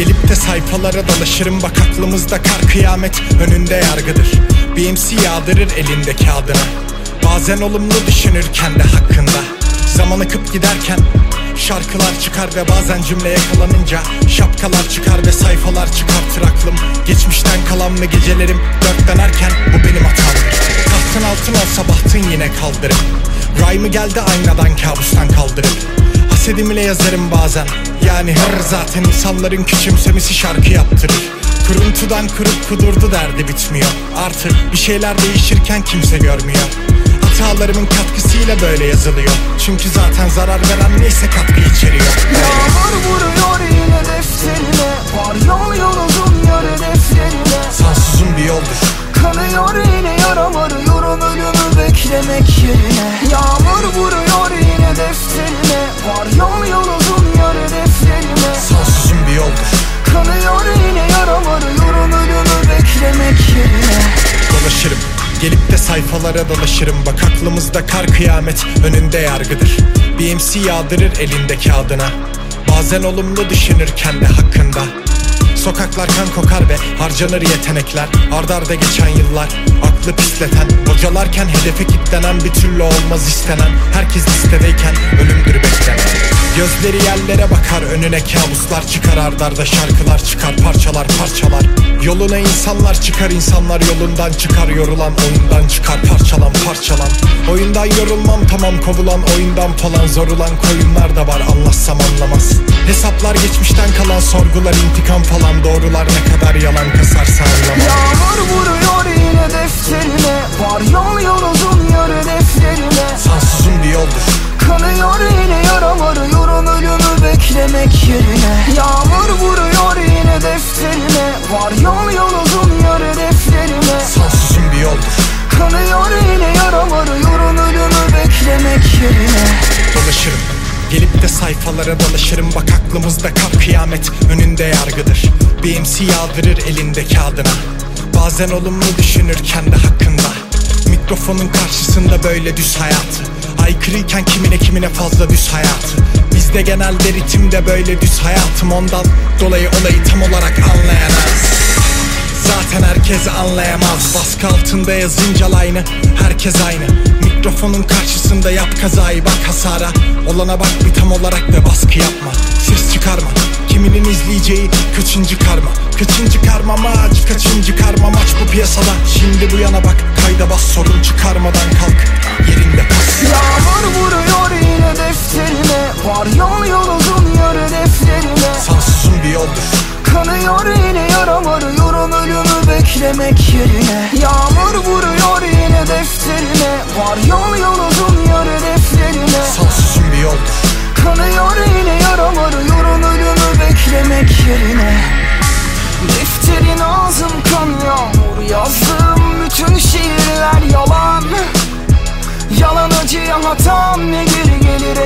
Gelip de sayfalara dolaşırım bak aklımızda kar kıyamet önünde yargıdır. BMC yağdırır elinde kağıdına Bazen olumlu düşünürken de hakkında. Zaman akıp giderken Şarkılar çıkar ve bazen cümle yakalanınca Şapkalar çıkar ve sayfalar çıkartır aklım. Geçmişten kalan ve gecelerim dört dönerken Bu benim hatamdır Tahtın altın olsa bahtın yine kaldırır Rhyme'ı geldi aynadan kabustan kaldırır Hasedim ile yazarım bazen Yani hır zaten insanların küçümsemesi şarkı yaptırır Kuruntudan kurup kudurdu derdi bitmiyor. Artık bir şeyler değişirken kimse görmüyor. Hatalarımın katkısıyla böyle yazılıyor. Çünkü zaten zarar veren neyse katkı içeriyor. Yağmur vuruyor sayfalara dolaşırım. Bak aklımızda kar kıyamet önünde yargıdır. BMC yağdırır elinde kağıdına. Bazen olumlu düşünürken de hakkında. Sokaklar kan kokar ve harcanır yetenekler. Ardarda arda geçen yıllar aklı pisleten. Bocalarken hedefe kilitlenen bir türlü olmaz istenen. Herkes listedeyken ölümdür beklenen Gözleri yerlere bakar önüne kabuslar çıkar ardarda şarkılar çıkar parçalar parçalar. Yoluna insanlar çıkar insanlar yolundan çıkar yorulan oyundan çıkar parçalan parçalan. Oyundan yorulmam tamam kovulan oyundan falan zorulan koyunlar da var anlatsam anlamaz. Hesaplar geçmişten kalan sorgular intikam falan doğrular ne kadar yalan kasarsa anlamaz. Yağmur vuruyor yine defterime Var yol yol beklemek yerine. Yağmur vuruyor yine defterime. Var yol yol uzun yar hedeflerime Sansuzun bir yoldur. Kanıyor yine yaram arıyorum ölümü beklemek yerine. Dolaşırım. Gelip de sayfalara dolaşırım. Bak aklımızda kap kıyamet önünde yargıdır. BMC yağdırır elinde kağıdına. Bazen olumlu düşünürken de hakkında. Mikrofonun karşısında böyle düz hayatı Aykırıyken kimine kimine fazla düz hayatı Bizde genelde ritimde böyle düz hayatım Ondan. Dolayı olayı tam olarak anlayamaz Zaten herkes anlayamaz. Baskı altında yazınca line'ı herkes aynı. Mikrofonun karşısında yap kazayı bak hasara. Olana bak bir tam olarak ve baskı yapma. Ses çıkarma. Kiminin izleyeceği kaçıncı karma? Kaçıncı karma maç Kaçıncı karma maç bu piyasada? Şimdi bu yana bak kayda bas sorun çıkarmadan kalk. Yerinde Kanıyor yine yaram arıyorum. Ölümü beklemek yerine Yağmur vuruyor yine defterime Var yol yol uzun yar hedeflerine Sansuzun bir yoldur. Kanıyor yine yaram arıyorum. Ölümü beklemek yerine. Defterin ağzım kan yağmur Yazdığım bütün şiirler yalan. Yalan acıya hatam ne geri gelir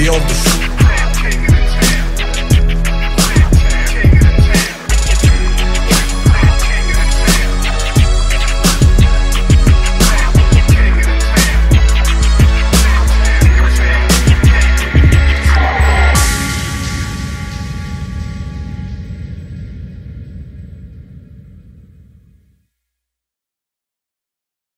the oldest.